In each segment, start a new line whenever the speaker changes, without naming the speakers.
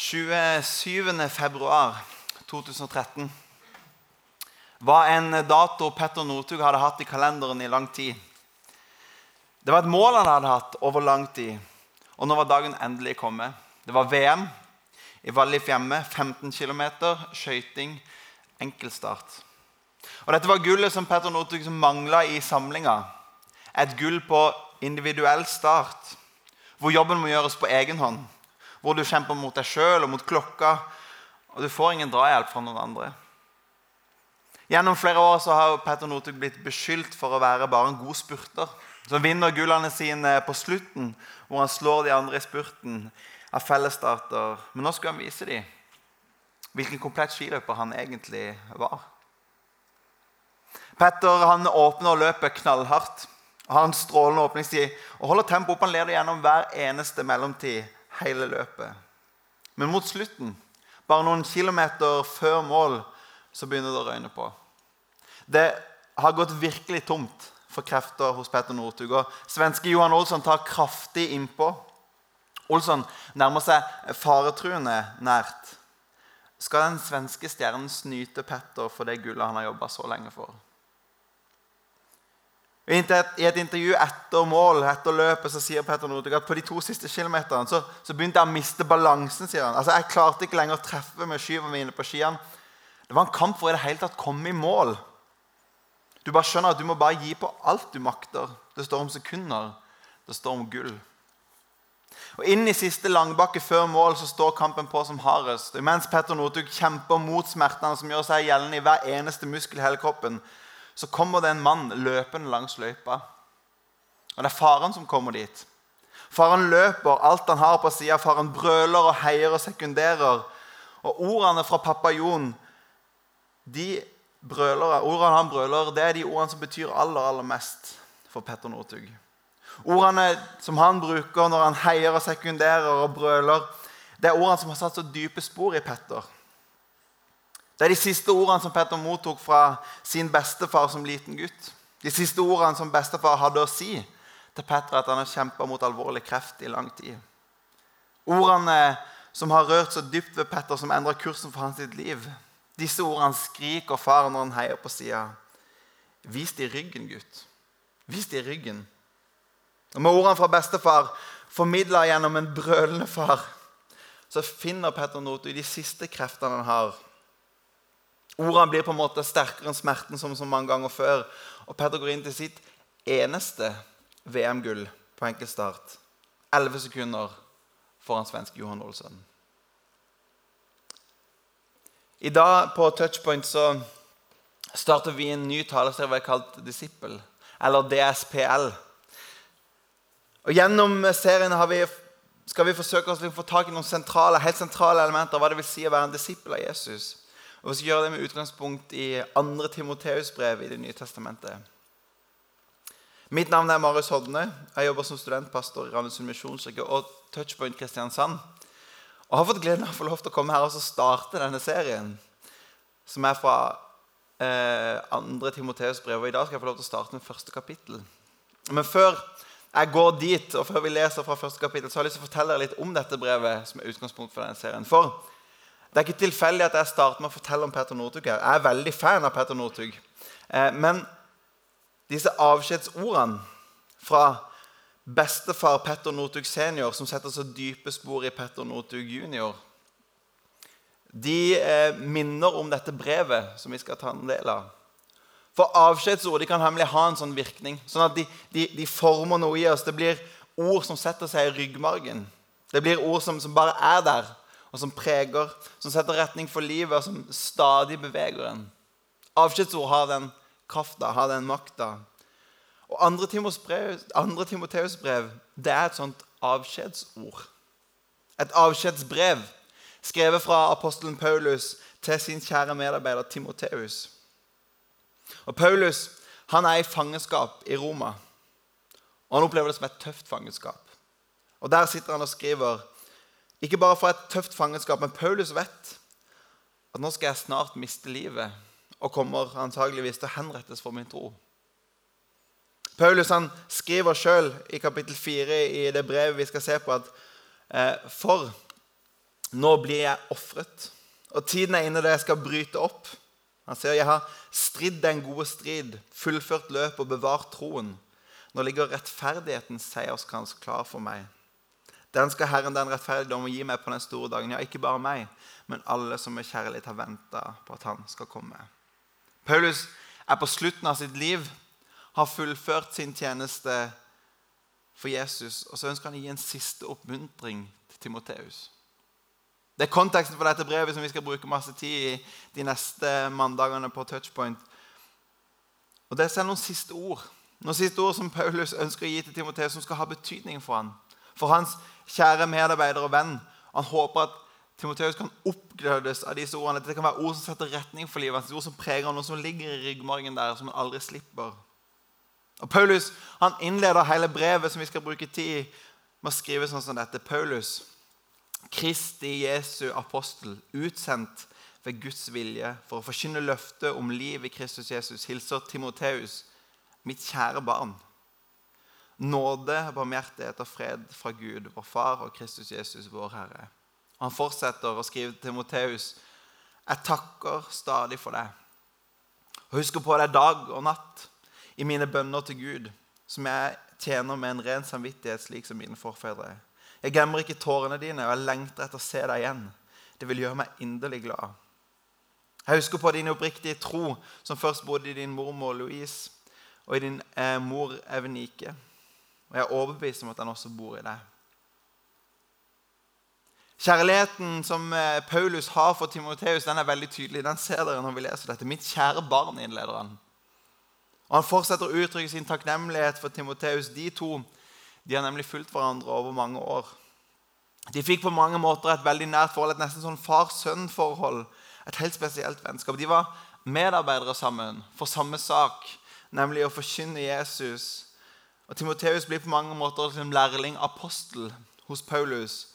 27. februar 2013 var en dato Petter Northug hadde hatt i kalenderen i lang tid. Det var et mål han hadde hatt over lang tid, og nå var dagen endelig kommet. Det var VM i Vallifjemme. 15 km, skøyting, enkeltstart. Og Dette var gullet som Petter Northug mangla i samlinga. Et gull på individuell start, hvor jobben må gjøres på egen hånd hvor du kjemper mot deg sjøl og mot klokka, og du får ingen drahjelp fra noen andre. Gjennom flere år så har Petter Northug blitt beskyldt for å være bare en god spurter. Som vinner gullene sine på slutten, hvor han slår de andre i spurten av fellesstarter. Men nå skal han vise dem hvilken komplett skiløper han egentlig var. Petter han åpner løpet knallhardt. Har en strålende åpningstid og holder tempoet opp. Han leder gjennom hver eneste mellomtid hele løpet. Men mot slutten, bare noen kilometer før mål, så begynner det å røyne på. Det har gått virkelig tomt for krefter hos Petter Northug. Og svenske Johan Olsson tar kraftig innpå. Olsson nærmer seg faretruende nært. Skal den svenske stjernen snyte Petter for det gullet han har jobba så lenge for? I et intervju etter mål etter løpet, så sier Petter Northug at på de to siste kilometerne så, så, begynte jeg å miste balansen. sier han. Altså, Jeg klarte ikke lenger å treffe med skyvene mine på skiene. Det var en kamp for i det hele tatt komme i mål. Du bare skjønner at du må bare gi på alt du makter. Det står om sekunder. Det står om gull. Og Inn i siste langbakke før mål så står kampen på som hardest. Mens Petter Northug kjemper mot smertene som gjør seg gjeldende i hver eneste muskel i hele kroppen, så kommer det en mann løpende langs løypa. Og det er faren som kommer dit. Faren løper alt han har på sida. Faren brøler og heier og sekunderer. Og ordene fra pappa Jon, de brøler, ordene han brøler, det er de ordene som betyr aller, aller mest for Petter Northug. Ordene som han bruker når han heier og sekunderer og brøler, det er ordene som har satt så dype spor i Petter. Det er de siste ordene som Petter mottok fra sin bestefar som liten gutt. De siste ordene som bestefar hadde å si til Petter at han har kjempa mot alvorlig kreft i lang tid. Ordene som har rørt så dypt ved Petter, som endra kursen for hans liv. Disse ordene skriker far når han heier på sida. Vis de ryggen, gutt. Vis de ryggen. Og Med ordene fra bestefar formidla gjennom en brølende far, så finner Petter Northug de siste kreftene han har Ordene blir på en måte sterkere enn smerten som så mange ganger før. Og Petter går inn til sitt eneste VM-gull på enkeltstart. 11 sekunder foran svenske Johan Olsen. I dag på Touchpoint så starter vi en ny taleserie vi har kalt Disippel, eller DSPL. Og Gjennom serien vi, skal vi forsøke å få tak i noen sentrale, helt sentrale elementer av hva det vil si å være en disippel av Jesus. Og Vi skal gjøre det med utgangspunkt i 2. Timoteus brev i Det nye testamentet. Mitt navn er Marius Hodne. Jeg jobber som studentpastor i Randesund misjonskirke og Touchpoint Kristiansand. Og har fått gleden av å få lov til å komme her og starte denne serien, som er fra eh, 2. Timoteus brev. Og I dag skal jeg få lov til å starte med første kapittel. Men før jeg går dit, og før vi leser fra første kapittel, så har jeg lyst til å fortelle dere litt om dette brevet. som er utgangspunkt for denne serien. For det er ikke tilfeldig at jeg starter med å fortelle om Petter Northug. her. Jeg er veldig fan av Petter Northug. Eh, men disse avskjedsordene fra bestefar Petter Northug senior, som setter så dype spor i Petter Northug junior, de eh, minner om dette brevet som vi skal ta en del av. For avskjedsord kan nemlig ha en sånn virkning. Sånn at de, de, de, former noe i oss. Det blir ord som setter seg i ryggmargen. Det blir ord som, som bare er der og som preger, som setter retning for livet, og som stadig beveger en. Avskjedsord har den krafta, har den makta. Og andre, brev, Timoteus brev det er et sånt avskjedsord. Et avskjedsbrev skrevet fra apostelen Paulus til sin kjære medarbeider Timoteus. Og Paulus han er i fangenskap i Roma. Og Han opplever det som et tøft fangenskap. Og Der sitter han og skriver ikke bare fra et tøft fangenskap, men Paulus vet at nå skal jeg snart miste livet og kommer antageligvis til å henrettes for min tro. Paulus han skriver sjøl i kapittel 4 i det brevet vi skal se på, at eh, for Nå blir jeg ofret, og tiden er inne da jeg skal bryte opp. Han sier, 'Jeg har stridd den gode strid, fullført løpet og bevart troen.' Nå ligger rettferdighetens seierskrans klar for meg. Den skal Herren den rettferdige dom gi meg på den store dagen. Ja, ikke bare meg, men alle som med kjærlighet har venta på at han skal komme. Paulus er på slutten av sitt liv, har fullført sin tjeneste for Jesus, og så ønsker han å gi en siste oppmuntring til Timoteus. Det er konteksten for dette brevet som vi skal bruke masse tid i de neste mandagene på Touchpoint. Og Det er noen siste ord noen siste ord som Paulus ønsker å gi til Timoteus, som skal ha betydning for han. For hans kjære medarbeider og venn. Han håper at Timoteus kan oppglødes av disse ordene. Dette kan være ord som setter retning for livet ord som preger noe som ligger i ryggmargen der, som han aldri slipper. Og Paulus han innleder hele brevet som vi skal bruke tid med å skrive sånn som dette. Paulus, Kristi Jesu apostel, utsendt ved Guds vilje for å forkynne løftet om liv i Kristus Jesus, hilser Timoteus, mitt kjære barn. Nåde, barmhjertighet og fred fra Gud, vår Far og Kristus Jesus, vår Herre. Han fortsetter å skrive til Moteus.: Jeg takker stadig for deg. Og husker på deg dag og natt i mine bønner til Gud, som jeg tjener med en ren samvittighet, slik som mine forfedre. Jeg glemmer ikke tårene dine, og jeg lengter etter å se deg igjen. Det vil gjøre meg inderlig glad. Jeg husker på din oppriktige tro, som først bodde i din mormor Louise og i din eh, mor Evenike. Og jeg er overbevist om at han også bor i deg. Kjærligheten som eh, Paulus har for Timoteus, den er veldig tydelig. Den ser dere når vi leser dette. 'Mitt kjære barn', innleder han. Og Han fortsetter å uttrykke sin takknemlighet for Timoteus. De to de har nemlig fulgt hverandre over mange år. De fikk på mange måter et veldig nært forhold, et nesten sånn far-sønn-forhold. Et helt spesielt vennskap. De var medarbeidere sammen for samme sak nemlig å forkynne Jesus. Og Timoteus blir på mange måter en lærling-apostel hos Paulus.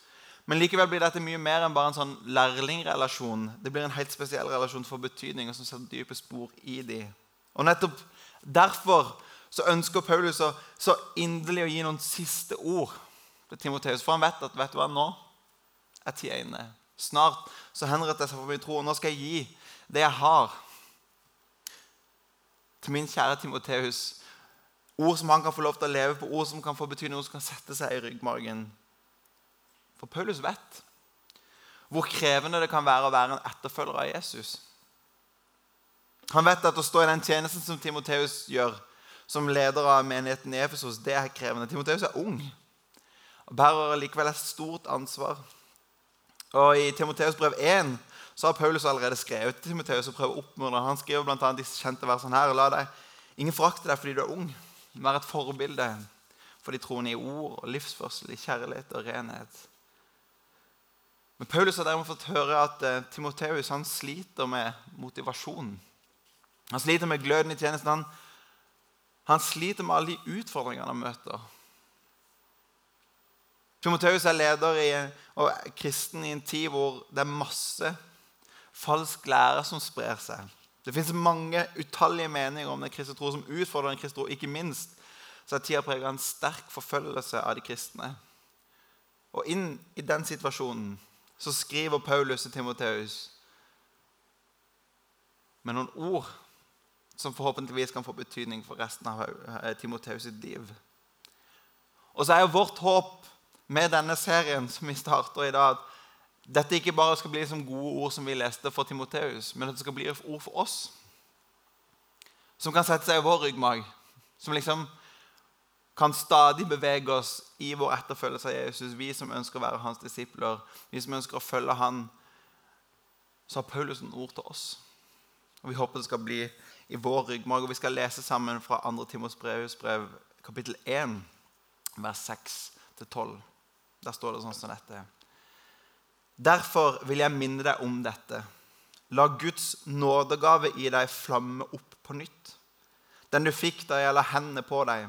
Men likevel blir dette mye mer enn bare en sånn lærlingrelasjon. Det blir en helt spesiell relasjon for betydning og som setter dype spor i de. Og nettopp derfor så ønsker Paulus så, så inderlig å gi noen siste ord til Timoteus. For han vet at vet du hva, nå er tida inne. Snart så henretter jeg seg for min tro. Og nå skal jeg gi det jeg har til min kjære Timoteus. Ord som han kan få lov til å leve på, ord som kan få betydning, ord som kan sette seg i ryggmargen. For Paulus vet hvor krevende det kan være å være en etterfølger av Jesus. Han vet at å stå i den tjenesten som Timoteus gjør, som leder av menigheten i Efesos, det er krevende. Timoteus er ung og bærer likevel et stort ansvar. Og I Timoteus brev 1 så har Paulus allerede skrevet til Timoteus og prøver å oppmuntre. Han skriver bl.a. de kjente versene her. La deg ingen forakte deg fordi du er ung. Vær et forbilde for de troende i ord og livsførsel, i kjærlighet og renhet. Men Paulus har dermed fått høre at uh, Timoteus sliter med motivasjon. Han sliter med gløden i tjenesten. Han, han sliter med alle de utfordringene han møter. Timoteus er leder i, og kristen i en tid hvor det er masse falsk lære som sprer seg. Det fins mange utallige meninger om den kristne tro som utfordrer den kristne tro. Ikke minst så er tida prega av en sterk forfølgelse av de kristne. Og inn i den situasjonen så skriver Paulus til Timoteus med noen ord som forhåpentligvis kan få betydning for resten av Timoteus sitt liv. Og så er jo vårt håp med denne serien som vi starter i dag, dette ikke bare skal bli som gode ord som vi leste for Timoteus, men at det skal bli ord for oss. Som kan sette seg i vår ryggmag, Som liksom kan stadig bevege oss i vår etterfølgelse av Jesus. Vi som ønsker å være hans disipler, vi som ønsker å følge han. Så har Paulus en ord til oss. Og Vi håper det skal bli i vår ryggmag, Og Vi skal lese sammen fra 2. Timos brevs brev, kapittel 1, vers 6-12. Der står det sånn som dette. Derfor vil jeg minne deg om dette. La Guds nådegave i deg flamme opp på nytt. Den du fikk da jeg la hendene på deg.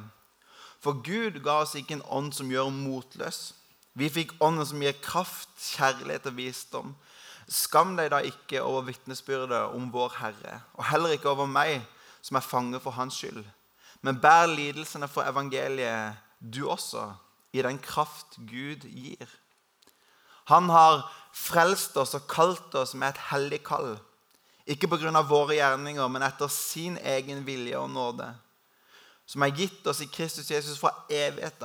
For Gud ga oss ikke en ånd som gjør motløs. Vi fikk ånden som gir kraft, kjærlighet og visdom. Skam deg da ikke over vitnesbyrdet om vår Herre, og heller ikke over meg, som er fange for Hans skyld. Men bær lidelsene for evangeliet, du også, i den kraft Gud gir. Han har frelst oss og kalt oss med et hellig kall. Ikke pga. våre gjerninger, men etter sin egen vilje og nåde. Som er gitt oss i Kristus Jesus fra evighet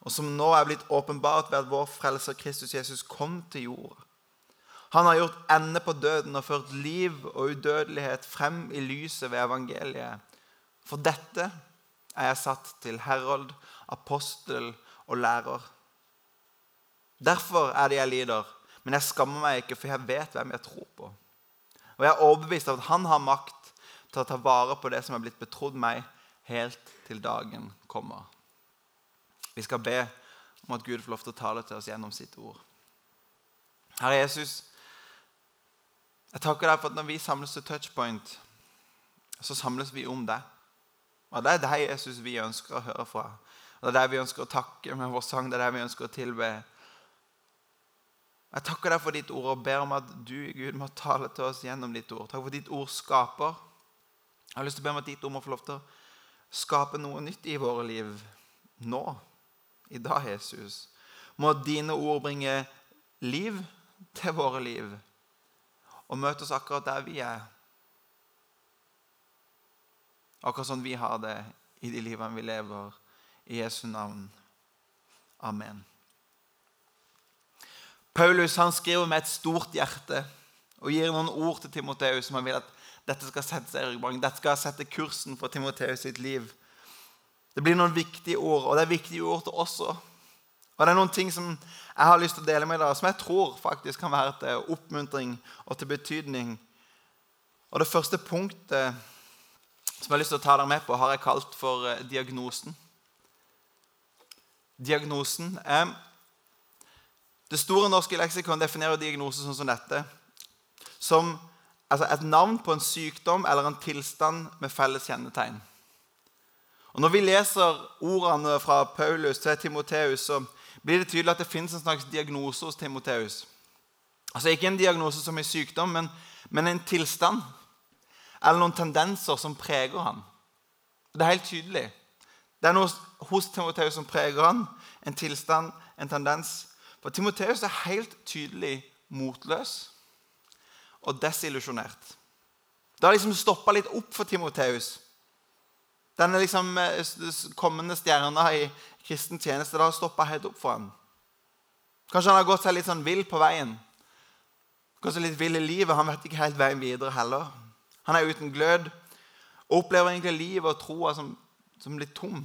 og som nå er blitt åpenbart ved at vår frelser Kristus Jesus kom til jord. Han har gjort ende på døden og ført liv og udødelighet frem i lyset ved evangeliet. For dette er jeg satt til herold, apostel og lærer. Derfor er det jeg lider, men jeg skammer meg ikke, for jeg vet hvem jeg tror på. Og jeg er overbevist av at han har makt til å ta vare på det som er blitt betrodd meg, helt til dagen kommer. Vi skal be om at Gud får lov til å tale til oss gjennom sitt ord. Herre Jesus, jeg takker deg for at når vi samles til touchpoint, så samles vi om deg. Og Det er deg, Jesus, vi ønsker å høre fra. Og Det er deg vi ønsker å takke med vår sang. Det er deg vi ønsker å tilbe. Jeg takker deg for ditt ord og ber om at du, Gud, må tale til oss gjennom ditt ord. Takk for ditt ord skaper. Jeg har lyst til å be om at ditt ord må få lov til å skape noe nytt i våre liv nå. I dag, Jesus. Må dine ord bringe liv til våre liv og møte oss akkurat der vi er. Akkurat sånn vi har det i de livene vi lever. I Jesu navn. Amen. Paulus han skriver med et stort hjerte og gir noen ord til Timoteus som han vil at dette skal sette seg i ryggmargen. Dette skal sette kursen for Timoteus sitt liv. Det blir noen viktige ord, og det er viktige ord til oss òg. Og det er noen ting som jeg har lyst til å dele med dere, som jeg tror faktisk kan være til oppmuntring og til betydning. Og Det første punktet som jeg har lyst til å ta dere med på, har jeg kalt for eh, diagnosen. Diagnosen er Det store norske leksikon definerer diagnose sånn som dette. Som altså et navn på en sykdom eller en tilstand med felles kjennetegn. Og Når vi leser ordene fra Paulus til Timoteus, så blir det tydelig at det fins en slags diagnose hos Timoteus. Altså Ikke en diagnose som en sykdom, men, men, en tilstand. Eller noen tendenser som preger han. Det er helt tydelig. Det er noe hos Timoteus som preger han. En tilstand, en tendens. For Timoteus er helt tydelig motløs og desillusjonert. Det har liksom stoppa litt opp for Timoteus. Denne liksom eh, kommende stjerna i kristen tjeneste det har stoppa helt opp for ham. Kanskje han har gått seg litt sånn vill på veien. Kanskje litt vill i livet. Han vet ikke helt veien videre heller. Han er uten glød og opplever egentlig livet og troa som, som litt tom.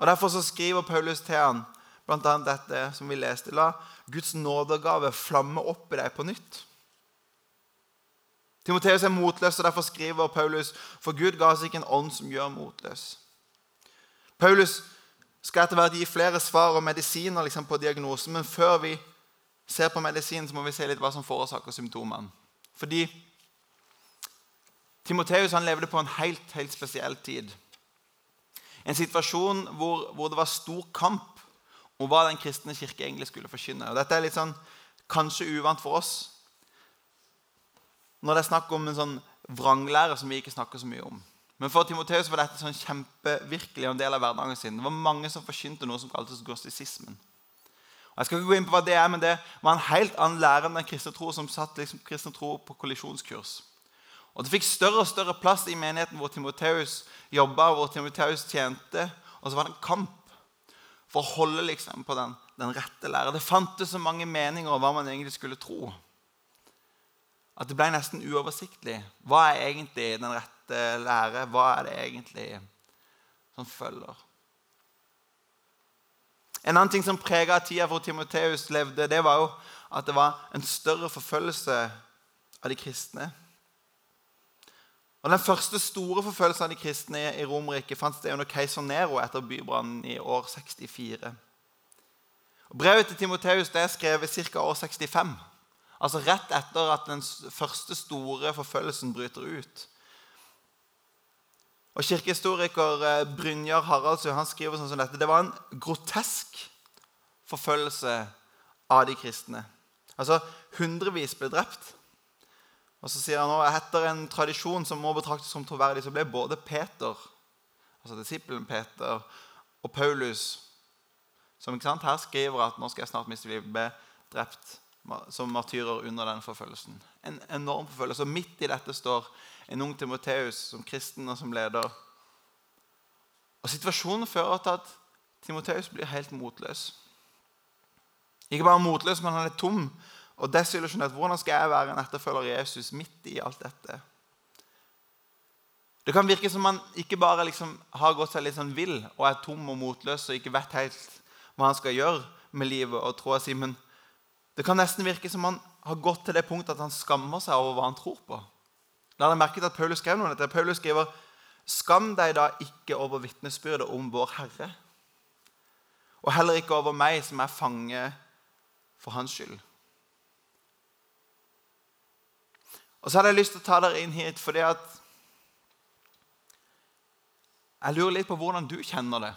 Og Derfor så skriver Paulus til han bl.a. dette som vi leste. La Guds nådegave flamme opp i deg på nytt. Timoteus er motløs, og derfor skriver Paulus for Gud ga oss ikke en ånd som gjør motløs. Paulus skal etter hvert gi flere svar og medisiner liksom, på diagnosen, men før vi ser på medisinen, så må vi se litt hva som forårsaker symptomene. Fordi Timoteus levde på en helt, helt spesiell tid. En situasjon hvor, hvor, det var stor kamp om hva den kristne kirke egentlig skulle forkynne. Og dette er litt sånn, kanskje uvant for oss, når det er snakk om en sånn vranglære som vi ikke snakker så mye om. Men for Timoteus var dette sånn kjempevirkelig en del av hverdagen sin. Det var mange som forkynte noe som kaltes gnostisismen. Jeg skal ikke gå inn på hva Det er, men det var en helt annen lære enn den kristne tro som satt liksom, kristne tro på kollisjonskurs. Og Det fikk større og større plass i menigheten hvor Timoteus jobba, hvor Timoteus tjente. Og så var det en kamp for å holde liksom, på den, den rette lære. Det fantes så mange meninger om hva man egentlig skulle tro at det ble nesten uoversiktlig. Hva er egentlig den rette lære? Hva er det egentlig som følger? En annen ting som prega tida hvor Timoteus levde, det var jo at det var en større forfølgelse av de kristne. Og Den første store forfølgelsen av de kristne i Romerriket fant sted under keiser Nero etter bybrannen i år 64. Og brevet til Timoteus er skrevet ca. år 65. Altså rett etter at den første store forfølgelsen bryter ut. Og Kirkehistoriker eh, Brynjar Haraldsø han skriver sånn som dette. Det var en grotesk forfølgelse av de kristne. Altså, Hundrevis ble drept. Og så sier han at Etter en tradisjon som må betraktes som troverdig, så ble både Peter, altså disippelen Peter, og Paulus, som ikke sant, her skriver at nå skal jeg snart miste livet, ble drept som martyrer under den forfølgelsen. En enorm forfølgelse. Og midt i dette står en ung Timoteus som kristen og som leder. Og Situasjonen fører til at Timoteus blir helt motløs. Ikke bare motløs, men han er tom og desillusjonert. Hvordan skal jeg være en etterfølger av Jesus midt i alt dette? Det kan virke som han ikke bare liksom har gått seg litt sånn vill og er tom og motløs og ikke vet helt hva han skal gjøre med livet og troa si, men det kan nesten virke som han har gått til det punktet at han skammer seg over hva han tror på. Da hadde jeg merket at Paulus skrev noe dette. Paulus skriver Skam deg da ikke over vitnesbyrdet om vår Herre, og heller ikke over meg som er fange for hans skyld. Og så hadde jeg lyst til å ta dere inn hit fordi at jeg lurer litt på hvordan du kjenner det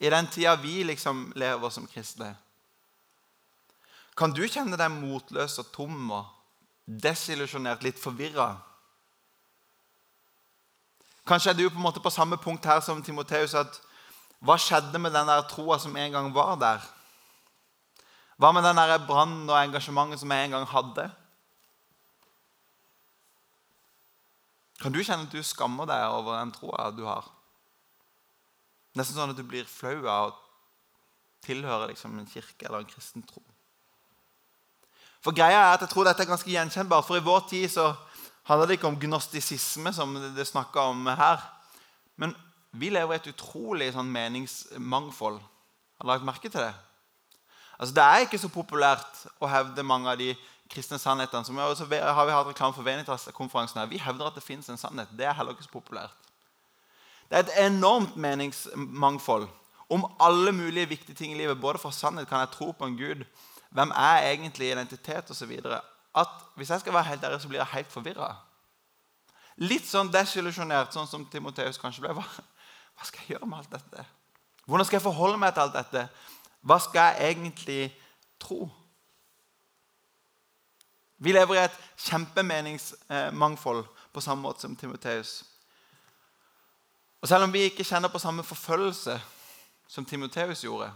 i den tida vi liksom lever som kristne. Kan du kjenne deg motløs og tom og desillusjonert, litt forvirra? Kanskje er du på en måte på samme punkt her som Timoteus. at Hva skjedde med den der troa som en gang var der? Hva med den brannen og engasjementet som jeg en gang hadde? Kan du kjenne at du skammer deg over den troa du har? Nesten sånn at du blir flau av å tilhøre liksom en kirke eller en kristen tro. For greia er at jeg tror dette er ganske gjenkjennbart. For i vår tid så handler det ikke om gnostisisme, som det snakka om her. Men vi lever i et utrolig sånn meningsmangfold. Har du lagt merke til det? Altså, Det er ikke så populært å hevde mange av de kristne sannhetene. som også har vi hatt reklame for Venitas-konferansen her. Vi hevder at det fins en sannhet. Det er heller ikke så populært. Det er et enormt meningsmangfold om alle mulige viktige ting i livet. Både for sannhet kan jeg tro på en Gud hvem er egentlig identitet osv. At hvis jeg skal være helt ærlig, så blir jeg helt forvirra. Litt sånn desillusjonert, sånn som Timoteus kanskje ble. Hva, hva skal jeg gjøre med alt dette? Hvordan skal jeg forholde meg til alt dette? Hva skal jeg egentlig tro? Vi lever i et kjempemeningsmangfold på samme måte som Timoteus. Og Selv om vi ikke kjenner på samme forfølgelse som Timoteus gjorde,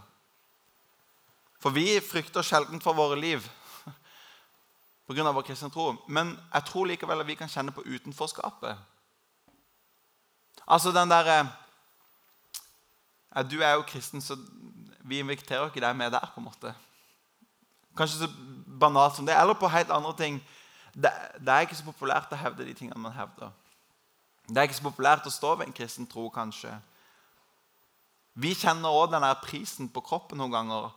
for vi frykter sjelden for våre liv pga. vår kristne tro. Men jeg tror likevel at vi kan kjenne på utenforskapet. Altså den derre ja, Du er jo kristen, så vi inviterer ikke deg med der. på en måte. Kanskje så banalt som det. Eller på helt andre ting. Det, det er ikke så populært å hevde de tingene man hevder. Det er ikke så populært å stå ved en kristen tro, kanskje. Vi kjenner òg denne prisen på kroppen noen ganger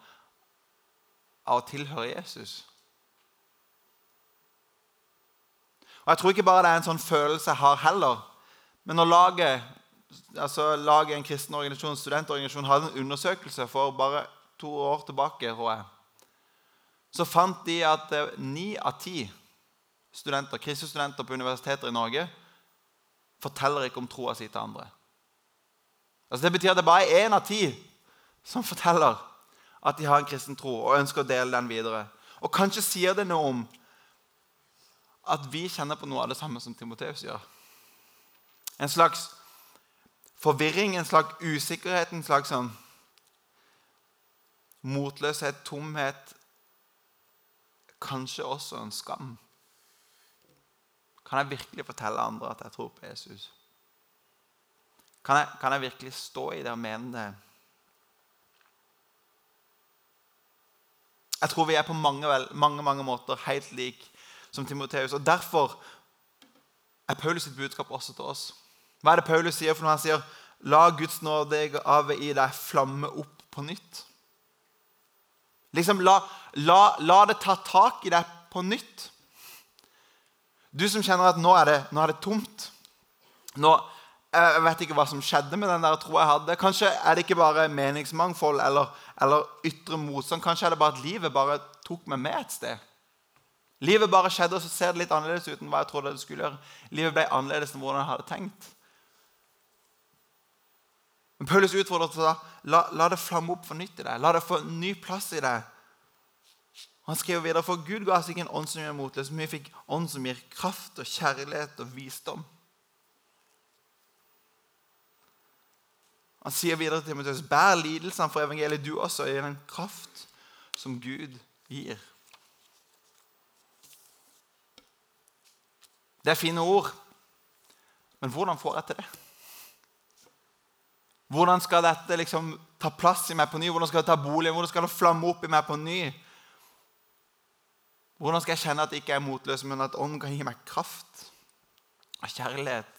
av å tilhøre Jesus. Og Jeg tror ikke bare det er en sånn følelse jeg har heller. Men når laget, altså laget en kristen organisasjon, studentorganisasjon hadde en undersøkelse for bare to år tilbake, tror jeg, så fant de at ni av ti studenter, kristne studenter på universiteter i Norge forteller ikke om troa si til andre. Altså Det betyr at det bare er én av ti som forteller at de har en kristen tro og ønsker å dele den videre. Og kanskje sier det noe om at vi kjenner på noe av det samme som Timoteus gjør. En slags forvirring, en slags usikkerhet, en slags sånn motløshet, tomhet. Kanskje også en skam. Kan jeg virkelig fortelle andre at jeg tror på Jesus? Kan jeg, kan jeg virkelig stå i det og mene det? Jeg tror vi er på mange, mange, mange måter helt lik som Timoteus. Og Derfor er Paulus sitt budskap også til oss. Hva er det Paulus sier for når han sier La Guds nådegave i deg flamme opp på nytt? Liksom, la, la, la, det ta tak i deg på nytt. Du som kjenner at nå er det, nå er det tomt. Nå, jeg vet ikke hva som skjedde med den der troa jeg hadde. Kanskje er det ikke bare meningsmangfold eller, eller ytre motstand. Kanskje er det bare at livet bare tok meg med et sted. Livet bare skjedde, og så ser det litt annerledes ut enn hva jeg trodde det skulle gjøre. Livet ble annerledes enn hvordan jeg hadde tenkt. Men Paulus utfordret til å la, la det flamme opp for nytt i deg. La det få ny plass i deg. Han skriver videre, for Gud ga oss ikke en ånd som gjør motløs, men vi fikk ånd som gir kraft og kjærlighet og visdom. Han sier videre til Timoteus.: Bær lidelsene for evangeliet, du også, i den kraft som Gud gir. Det er fine ord, men hvordan får jeg til det? Hvordan skal dette liksom ta plass i meg på ny? Hvordan skal det ta bolig? Hvordan skal det flamme opp i meg på ny? Hvordan skal jeg kjenne at jeg ikke er motløs, men at ånden kan gi meg kraft og kjærlighet?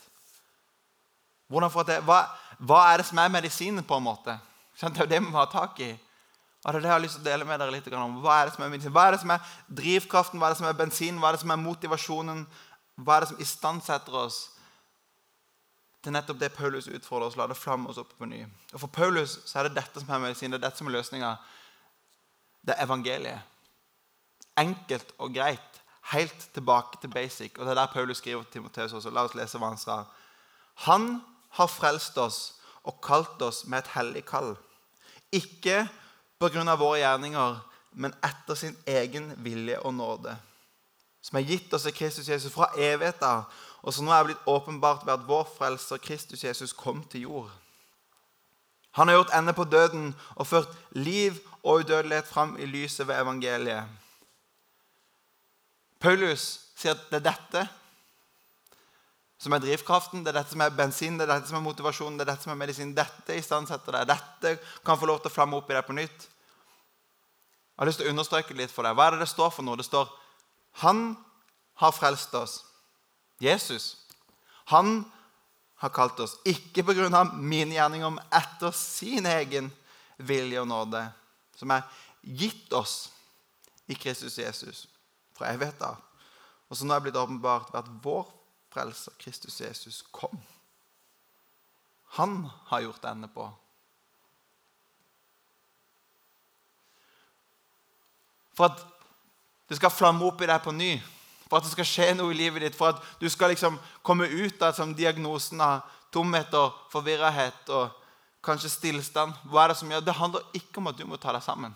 Hva, hva, er det som er medisinen, på en måte? Det er jo det vi må ha tak i. Og det er det jeg har lyst til å dele med dere litt om. Hva er det som er medisin? Hva er det som er drivkraften? Hva er det som er bensin? Hva er det som er motivasjonen? Hva er det som istandsetter oss til nettopp det Paulus utfordrer oss. La det flamme oss opp på ny. Og For Paulus så er det dette som er medisin, det er dette som er løsninga. Det er evangeliet. Enkelt og greit. Helt tilbake til basic. Og Det er der Paulus skriver til Timoteus også. La oss lese hva han sa. Han har frelst oss og kalt oss med et hellig kall. Ikke pga. våre gjerninger, men etter sin egen vilje og nåde. Som er gitt oss i Kristus Jesus fra evigheten og som nå er blitt åpenbart ved at vår frelser Kristus Jesus kom til jord. Han har gjort ende på døden og ført liv og udødelighet fram i lyset ved evangeliet. Paulus sier at det er dette som er drivkraften, det er dette som er bensin, det er dette som er motivasjonen, det er dette som er medisin. Dette istandsetter deg. Dette kan få lov til å flamme opp i deg på nytt. Jeg har lyst til å understreke litt for deg. Hva er det det står for noe? Det står 'Han har frelst oss'. Jesus. Han har kalt oss ikke pga. min gjerning, men etter sin egen vilje og nåde, som er gitt oss i Kristus Jesus fra evigheten. Og som nå er blitt åpenbart ved at vår frelser, Kristus Jesus, kom. Han har gjort ende på. For at det skal flamme opp i deg på ny for at det skal skje noe i livet ditt, for at du skal liksom komme ut av som diagnosen av tomhet og forvirrahet og kanskje stillstand. Hva er Det som gjør? Det handler ikke om at du må ta deg sammen.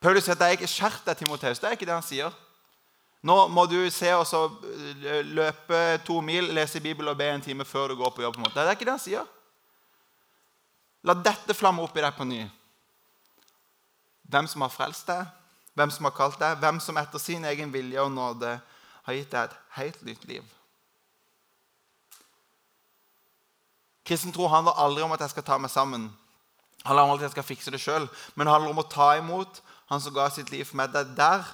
Paulus sier at er ikke skjerp deg, Timoteus. Det er ikke det han sier. Nå må du se og så eh, løpe to mil, lese Bibelen og be en time før du går på jobb. på en måte. Det er ikke det han sier. La dette flamme opp i deg på ny. Hvem som har frelst deg, hvem som har kalt deg, hvem som etter sin egen vilje og nåde har gitt deg et helt nytt liv. Kristen tro handler aldri om at jeg skal ta meg sammen. Handler om at jeg skal fikse det sjøl. Men det handler om å ta imot Han som ga sitt liv for meg. Det er der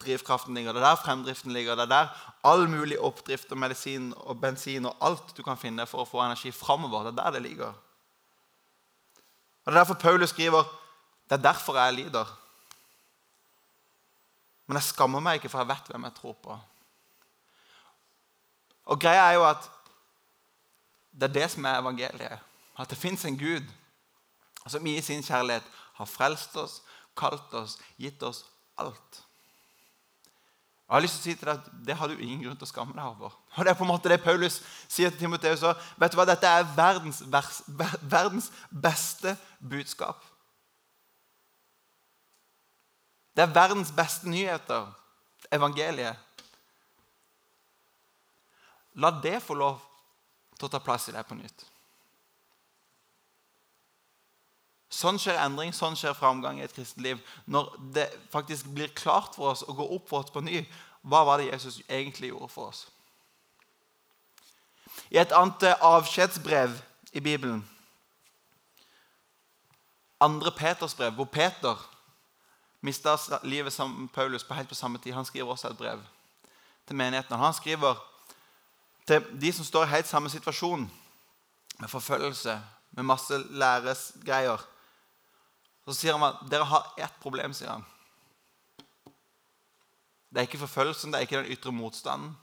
drivkraften ligger. Det er der fremdriften ligger. Det er der all mulig oppdrift og medisin og bensin og alt du kan finne for å få energi framover. Det er der det ligger. Og Det er derfor Paulus skriver det er derfor jeg lider. Men jeg skammer meg ikke, for jeg vet hvem jeg tror på. Og greia er jo at det er det som er evangeliet. At det fins en Gud som i sin kjærlighet har frelst oss, kalt oss, gitt oss alt. Og Jeg har lyst til å si til deg at Det har du ingen grunn til å skamme deg over. Og Det er på en måte det Paulus sier til Timoteus. Hva? Dette er verdens, verdens beste budskap. Det er verdens beste nyheter, evangeliet. La det få lov til å ta plass i deg på nytt. Sånn skjer endring, sånn skjer framgang i et kristent liv. Når det faktisk blir klart for oss å gå opp for oss på ny hva var det Jesus egentlig gjorde for oss. I et annet avskjedsbrev i Bibelen, andre Peters brev, hvor Peter mista livet som Paulus på helt på samme tid. Han skriver også et brev til menigheten. Han skriver til de som står i helt samme situasjon, med forfølgelse, med masse læresgreier. Så sier han at dere har ett problem. sier han. Det er ikke forfølgelsen, det er ikke den ytre motstanden.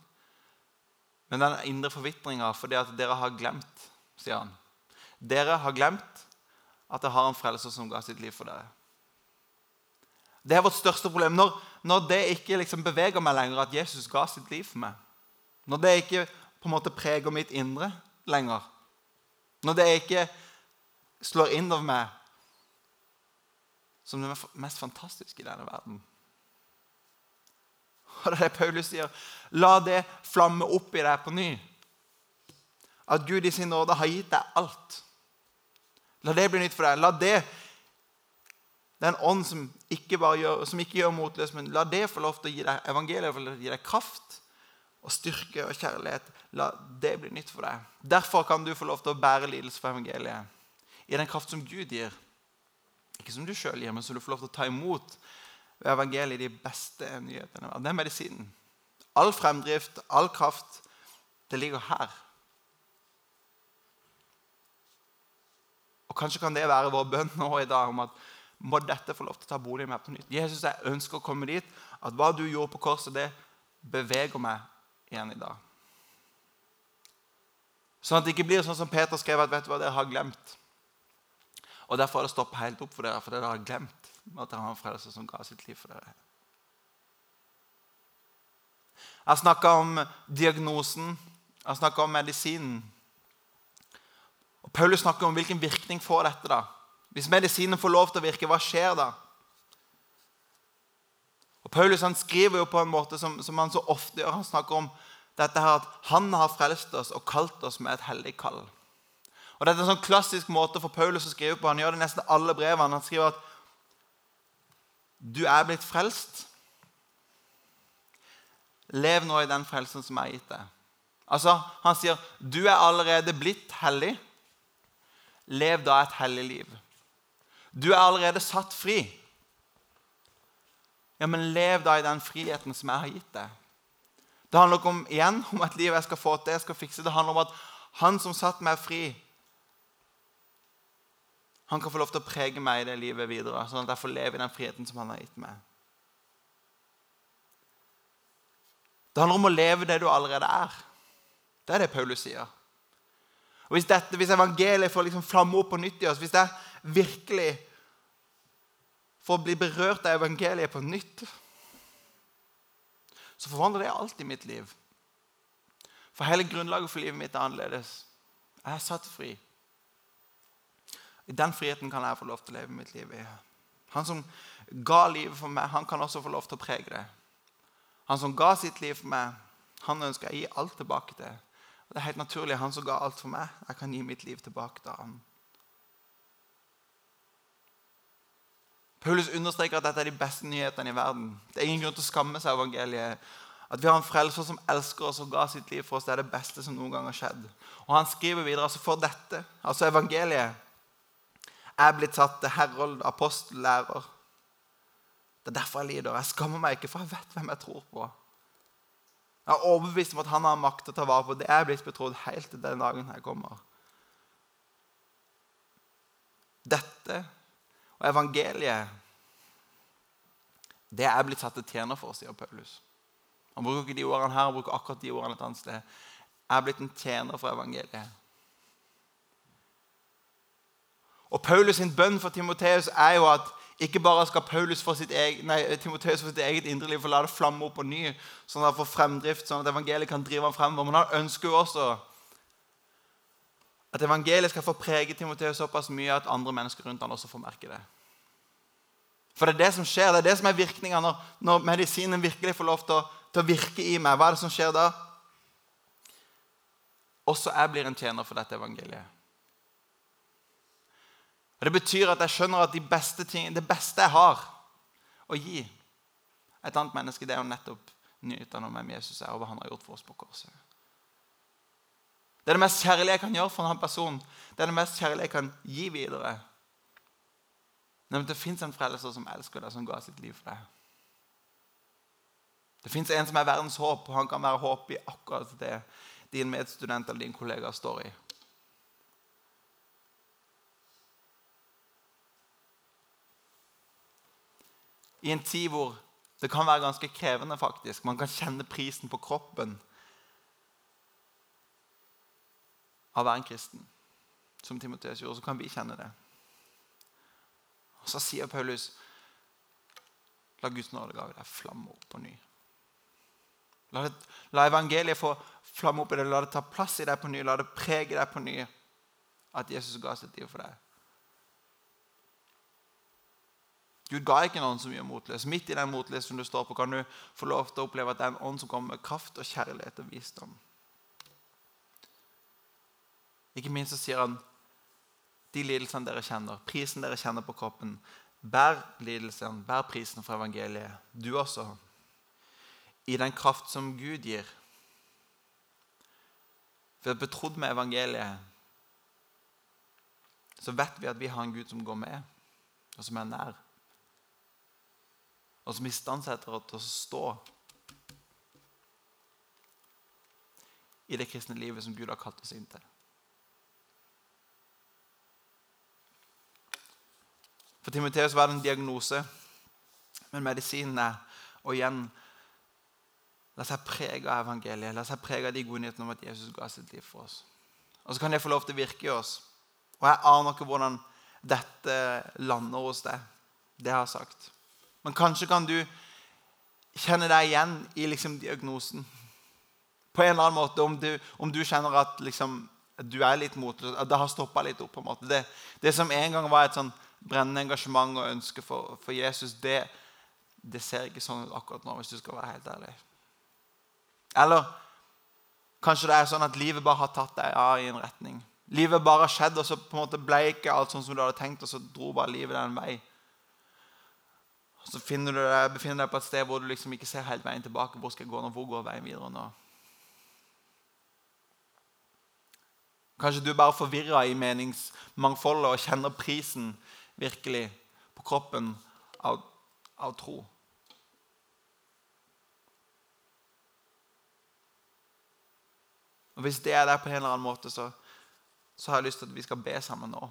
Men den indre forvitringa fordi at dere har glemt, sier han. Dere har glemt at dere har en frelser som ga sitt liv for dere. Det er vårt største problem. Når, når det ikke liksom beveger meg lenger at Jesus ga sitt liv for meg, når det ikke på en måte preger mitt indre lenger, når det ikke slår inn over meg som det mest fantastiske i denne verden Og det er det Paulus sier. La det flamme opp i deg på ny. At Gud i sin nåde har gitt deg alt. La det bli nytt for deg. La det Det er en ånd som ikke, gjør, som ikke gjør motløs, men la det få lov til å gi deg evangeliet, for å gi deg kraft og styrke og kjærlighet. La det bli nytt for deg. Derfor kan du få lov til å bære lidelse for evangeliet i den kraft som Gud gir. Ikke som du sjøl gir, men som du får lov til å ta imot ved evangeliet de beste nyhetene. Det er medisinen. All fremdrift, all kraft, det ligger her. Og Kanskje kan det være vår bønn nå i dag om at må dette få lov til å ta bolig med på nytt. Jesus, jeg ønsker å komme dit at hva du gjorde på korset, det beveger meg igjen i dag. Sånn at det ikke blir sånn som Peter skrev, at vet du hva, dere har glemt. Og Derfor har det stoppet helt opp for dere, for dere har glemt at dere har en frelser som ga sitt liv for dere. Jeg snakka om diagnosen, jeg snakka om medisinen. Og Paulus snakker om hvilken virkning får dette da. Hvis medisinen får lov til å virke, hva skjer da? Og Paulus han skriver jo på en måte som, som han så ofte gjør. Han snakker om dette her at han har frelst oss og kalt oss med et hellig kall. Og Dette er en sånn klassisk måte for Paulus å skrive på. Han gjør det nesten alle brevene. Han skriver at du er blitt frelst. Lev nå i den frelsen som er gitt deg. Altså, Han sier du er allerede blitt hellig. Lev da et hellig liv. Du er allerede satt fri. Ja, men lev da i den friheten som jeg har gitt deg. Det handler ikke om, igjen om et liv jeg skal få til, jeg skal fikse. Det handler om at han som satte meg fri, han kan få lov til å prege meg i det livet videre, sånn at jeg får leve i den friheten som han har gitt meg. Det handler om å leve det du allerede er. Det er det Paulus sier. Og Hvis, dette, hvis evangeliet får liksom flamme opp på nytt i oss, hvis jeg virkelig får bli berørt av evangeliet på nytt, så forvandler det alt i mitt liv. For hele grunnlaget for livet mitt er annerledes. Jeg er satt fri. I den friheten kan jeg få lov til å leve mitt liv i. Han som ga livet for meg, han kan også få lov til å prege det. Han som ga sitt liv for meg, han ønsker jeg å gi alt tilbake til. Det er helt naturlig. Han som ga alt for meg, jeg kan gi mitt liv tilbake til ham. Paulus understreker at dette er de beste nyhetene i verden. Det er ingen grunn til å skamme seg evangeliet. At vi har en frelser som elsker oss og ga sitt liv for oss, det er det beste som noen gang har skjedd. Og Han skriver videre altså for dette, altså evangeliet, er blitt satt til herold, apostel, lærer. Det er derfor jeg lider. Jeg skammer meg ikke, for jeg vet hvem jeg tror på. Jeg er overbevist om at han har makt til å ta vare på det er blitt betrodd helt til den dagen jeg kommer. Dette og evangeliet det er blitt satt til tjener for, sier Paulus. Han bruker ikke de ordene her, han bruker akkurat de ordene et annet sted. Jeg er blitt en tjener for evangeliet. Og Paulus' sin bønn for Timoteus er jo at ikke bare skal Paulus få sitt eget, nei, Timoteus få sitt eget indre liv, for la det flamme opp på ny, sånn at han får fremdrift, sånn at evangeliet kan drive ham fremover. Men han ønsker jo også at evangeliet skal få prege Timoteus såpass mye at andre mennesker rundt han også får merke det. For det er det som skjer, det er det som er virkninga når, når, medisinen virkelig får lov til å, til å, virke i meg. Hva er det som skjer da? Også jeg blir en tjener for dette evangeliet. Og Det betyr at jeg skjønner at de beste ting, det beste jeg har å gi et annet menneske, det er jo nettopp nyhetene om hvem Jesus er, og hva han har gjort for oss på korset. Det er det mest kjærlige jeg kan gjøre for en annen person. Det er det mest kjærlige jeg kan gi videre. Men det fins en frelser som elsker deg, som ga sitt liv for deg. Det fins en som er verdens håp, og han kan være håp i akkurat det din medstudent eller din kollega står i. I en tid hvor det kan være ganske krevende, faktisk. Man kan kjenne prisen på kroppen av å være en kristen. Som Timoteus gjorde, så kan vi kjenne det. Og Så sier Paulus La Guds nådegave deg flamme opp på ny. La, det, la, evangeliet få flamme opp i det. La det ta plass i deg på ny. La det prege deg på ny at Jesus ga sitt liv for deg. Gud ga ikke noen som gjør motløs. Midt i den motløsheten du står på, kan du få lov til å oppleve at det er en ånd som kommer med kraft og kjærlighet og visdom. Ikke minst så sier han de lidelsene dere kjenner, prisen dere kjenner på kroppen, Bær lidelsen, bær prisen for evangeliet, du også, i den kraft som Gud gir. For betrodd med evangeliet så vet vi at vi har en Gud som går med, og som er nær. Og som istandsetter oss til å stå i det kristne livet som Gud har kalt oss inn til. For Timoteus var det en diagnose, men medisinen er og igjen La seg prege av evangeliet, la seg prege av de gode nyhetene om at Jesus ga sitt liv for oss. Og så kan det få lov til å virke i oss. Og jeg aner ikke hvordan dette lander hos deg, det har jeg sagt. Men kanskje kan du kjenne deg igjen i liksom diagnosen. På en eller annen måte, Om du, om du kjenner at liksom, du er litt motløs, at det har stoppa litt opp. på en måte. Det, det som en gang var et sånn brennende engasjement og ønske for, for Jesus, det, det, ser ikke sånn ut akkurat nå, hvis du skal være helt ærlig. Eller kanskje det er sånn at livet bare har tatt deg av i en retning. Livet bare har skjedd, og så på en måte ble ikke alt sånn som du hadde tenkt, og så dro bare livet den en vei. Så finner du deg, befinner deg på et sted hvor du liksom ikke ser helt veien tilbake. Hvor skal jeg gå nå? Hvor går veien videre nå? Kanskje du er bare forvirra i meningsmangfoldet og kjenner prisen virkelig på kroppen av, av tro. Og Hvis det er der på en eller annen måte, så, så har jeg lyst til at vi skal be sammen nå.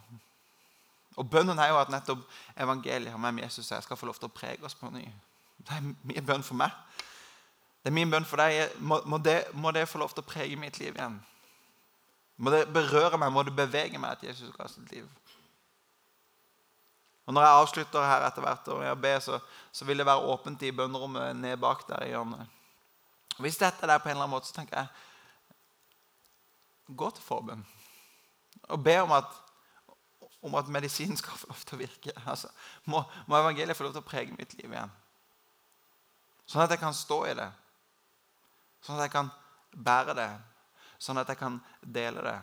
Og Bønnen er jo at nettopp evangeliet om hvem Jesus er, skal få lov til å prege oss på ny. Det er min bønn for meg. Det er min bønn for deg. Må, må, det, må det få lov til å prege mitt liv igjen? Må det berøre meg? Må det bevege meg at Jesus ga sitt liv? Og Når jeg avslutter her etter hvert, og jeg ber, så, så vil det være åpent i bønnerommet ned bak der i hjørnet. Hvis dette er der på en eller annen måte, så tenker jeg gå til forbønn. Og be om at, om at medisinen skal få lov til å virke. Altså, må, må evangeliet få lov til å prege mitt liv igjen. Sånn at jeg kan stå i det. Sånn at jeg kan bære det. Sånn at jeg kan dele det.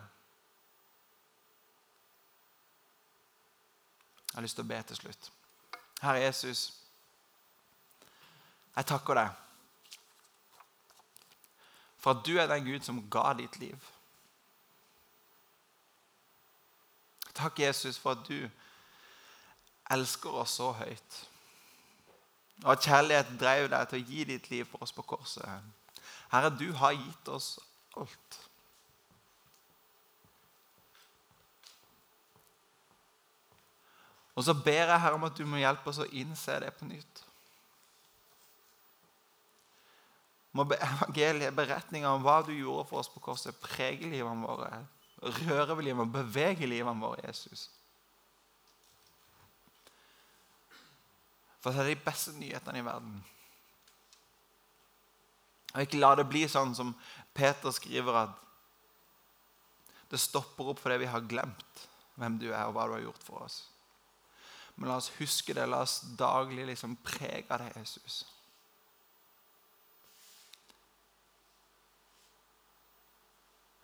Jeg har lyst til å be til slutt. Herre Jesus, jeg takker deg for at du er den Gud som ga ditt liv. Takk, Jesus, for at du elsker oss så høyt. Og at kjærlighet drev deg til å gi ditt liv for oss på korset. Herre, du har gitt oss alt. Og så ber jeg Herre om at du må hjelpe oss å innse det på nytt. Må evangeliet, beretninga om hva du gjorde for oss på korset, prege livene våre, røre ved livene, bevege livene våre, Jesus. For det er de beste nyhetene i verden. Og ikke la det bli sånn som Peter skriver, at det stopper opp fordi vi har glemt hvem du er, og hva du har gjort for oss. Men la oss huske det. La oss daglig liksom prege av det, Jesus.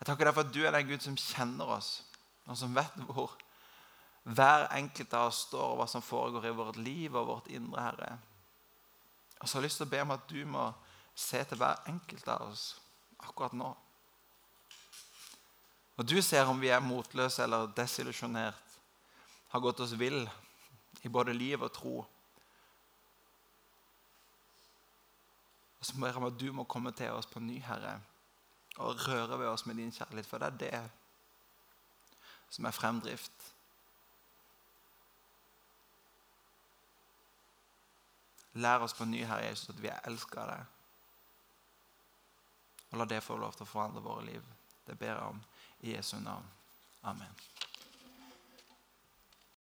Jeg takker deg for at du er den Gud som kjenner oss, og som vet hvor hver enkelt av oss står, og hva som foregår i vårt liv og vårt indre, Herre. Og så har jeg lyst til å be om at du må se til hver enkelt av oss akkurat nå. Og du ser om vi er motløse eller desillusjonert, har gått oss vill i både liv og tro. Og så ber jeg om at du må komme til oss på ny, Herre, og røre ved oss med din kjærlighet, for det er det som er fremdrift. Lær oss på ny, Herre Jesus, at vi er elska av deg. Og la det få lov til å forandre våre liv. Det ber jeg om i Jesu navn. Amen.